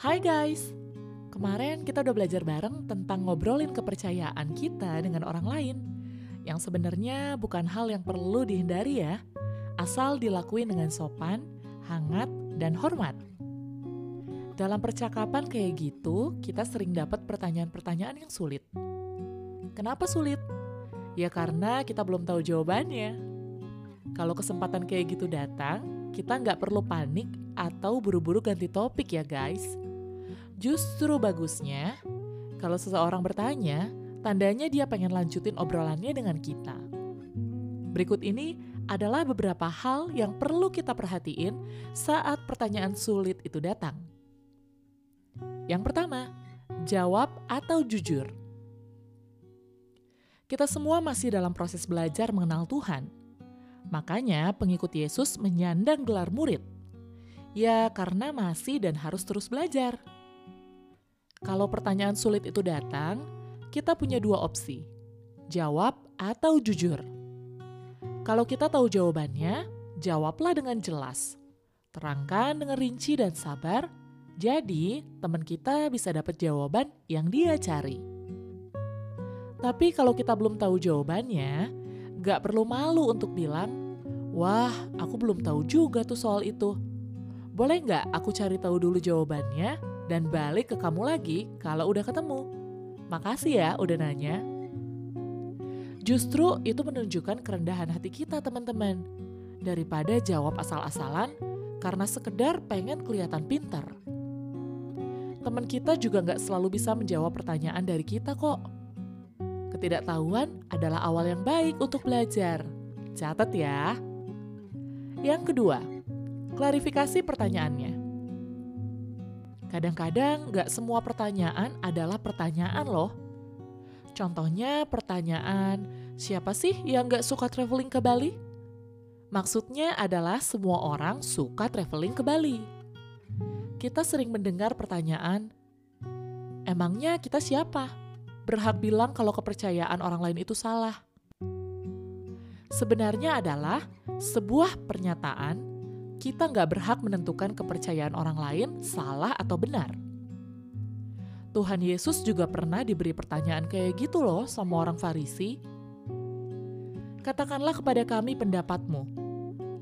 Hai guys, kemarin kita udah belajar bareng tentang ngobrolin kepercayaan kita dengan orang lain. Yang sebenarnya bukan hal yang perlu dihindari ya, asal dilakuin dengan sopan, hangat, dan hormat. Dalam percakapan kayak gitu, kita sering dapat pertanyaan-pertanyaan yang sulit. Kenapa sulit? Ya karena kita belum tahu jawabannya. Kalau kesempatan kayak gitu datang, kita nggak perlu panik atau buru-buru ganti topik ya guys. Justru bagusnya, kalau seseorang bertanya, tandanya dia pengen lanjutin obrolannya dengan kita. Berikut ini adalah beberapa hal yang perlu kita perhatiin saat pertanyaan sulit itu datang. Yang pertama, jawab atau jujur. Kita semua masih dalam proses belajar mengenal Tuhan. Makanya pengikut Yesus menyandang gelar murid. Ya karena masih dan harus terus belajar. Kalau pertanyaan sulit itu datang, kita punya dua opsi: jawab atau jujur. Kalau kita tahu jawabannya, jawablah dengan jelas. Terangkan dengan rinci dan sabar, jadi teman kita bisa dapat jawaban yang dia cari. Tapi kalau kita belum tahu jawabannya, gak perlu malu untuk bilang, Wah, aku belum tahu juga tuh soal itu. Boleh nggak aku cari tahu dulu jawabannya dan balik ke kamu lagi kalau udah ketemu. Makasih ya udah nanya. Justru itu menunjukkan kerendahan hati kita teman-teman. Daripada jawab asal-asalan karena sekedar pengen kelihatan pintar. Teman kita juga nggak selalu bisa menjawab pertanyaan dari kita kok. Ketidaktahuan adalah awal yang baik untuk belajar. Catat ya. Yang kedua, klarifikasi pertanyaannya. Kadang-kadang gak semua pertanyaan adalah pertanyaan loh. Contohnya pertanyaan, siapa sih yang gak suka traveling ke Bali? Maksudnya adalah semua orang suka traveling ke Bali. Kita sering mendengar pertanyaan, emangnya kita siapa? Berhak bilang kalau kepercayaan orang lain itu salah. Sebenarnya adalah sebuah pernyataan kita nggak berhak menentukan kepercayaan orang lain salah atau benar. Tuhan Yesus juga pernah diberi pertanyaan kayak gitu loh sama orang Farisi. Katakanlah kepada kami pendapatmu,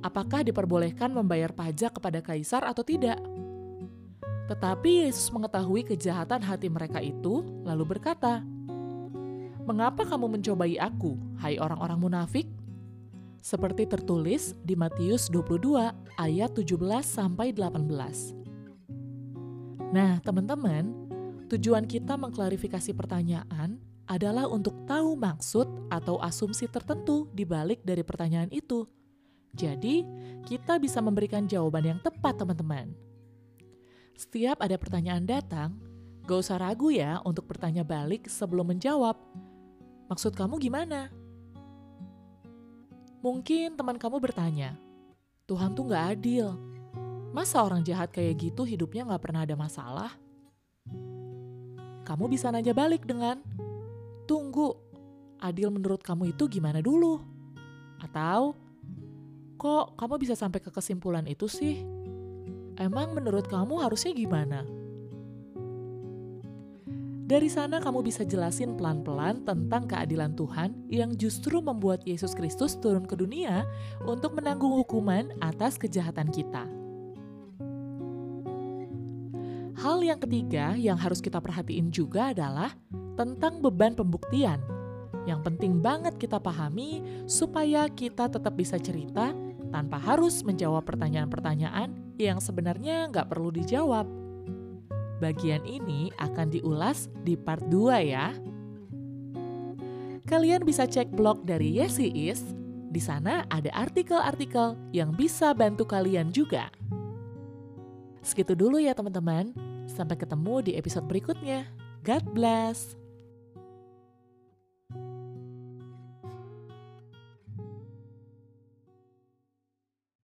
apakah diperbolehkan membayar pajak kepada kaisar atau tidak? Tetapi Yesus mengetahui kejahatan hati mereka itu, lalu berkata, "Mengapa kamu mencobai aku, hai orang-orang munafik?" Seperti tertulis di Matius 22 ayat 17 sampai 18. Nah, teman-teman, tujuan kita mengklarifikasi pertanyaan adalah untuk tahu maksud atau asumsi tertentu di balik dari pertanyaan itu. Jadi, kita bisa memberikan jawaban yang tepat, teman-teman. Setiap ada pertanyaan datang, gak usah ragu ya untuk bertanya balik sebelum menjawab. Maksud kamu gimana? Mungkin teman kamu bertanya, Tuhan tuh gak adil. Masa orang jahat kayak gitu hidupnya gak pernah ada masalah? Kamu bisa nanya balik dengan, Tunggu, adil menurut kamu itu gimana dulu? Atau, kok kamu bisa sampai ke kesimpulan itu sih? Emang menurut kamu harusnya gimana? Dari sana kamu bisa jelasin pelan-pelan tentang keadilan Tuhan yang justru membuat Yesus Kristus turun ke dunia untuk menanggung hukuman atas kejahatan kita. Hal yang ketiga yang harus kita perhatiin juga adalah tentang beban pembuktian. Yang penting banget kita pahami supaya kita tetap bisa cerita tanpa harus menjawab pertanyaan-pertanyaan yang sebenarnya nggak perlu dijawab. Bagian ini akan diulas di part 2 ya. Kalian bisa cek blog dari Yesi Is. Di sana ada artikel-artikel yang bisa bantu kalian juga. Segitu dulu ya teman-teman. Sampai ketemu di episode berikutnya. God bless.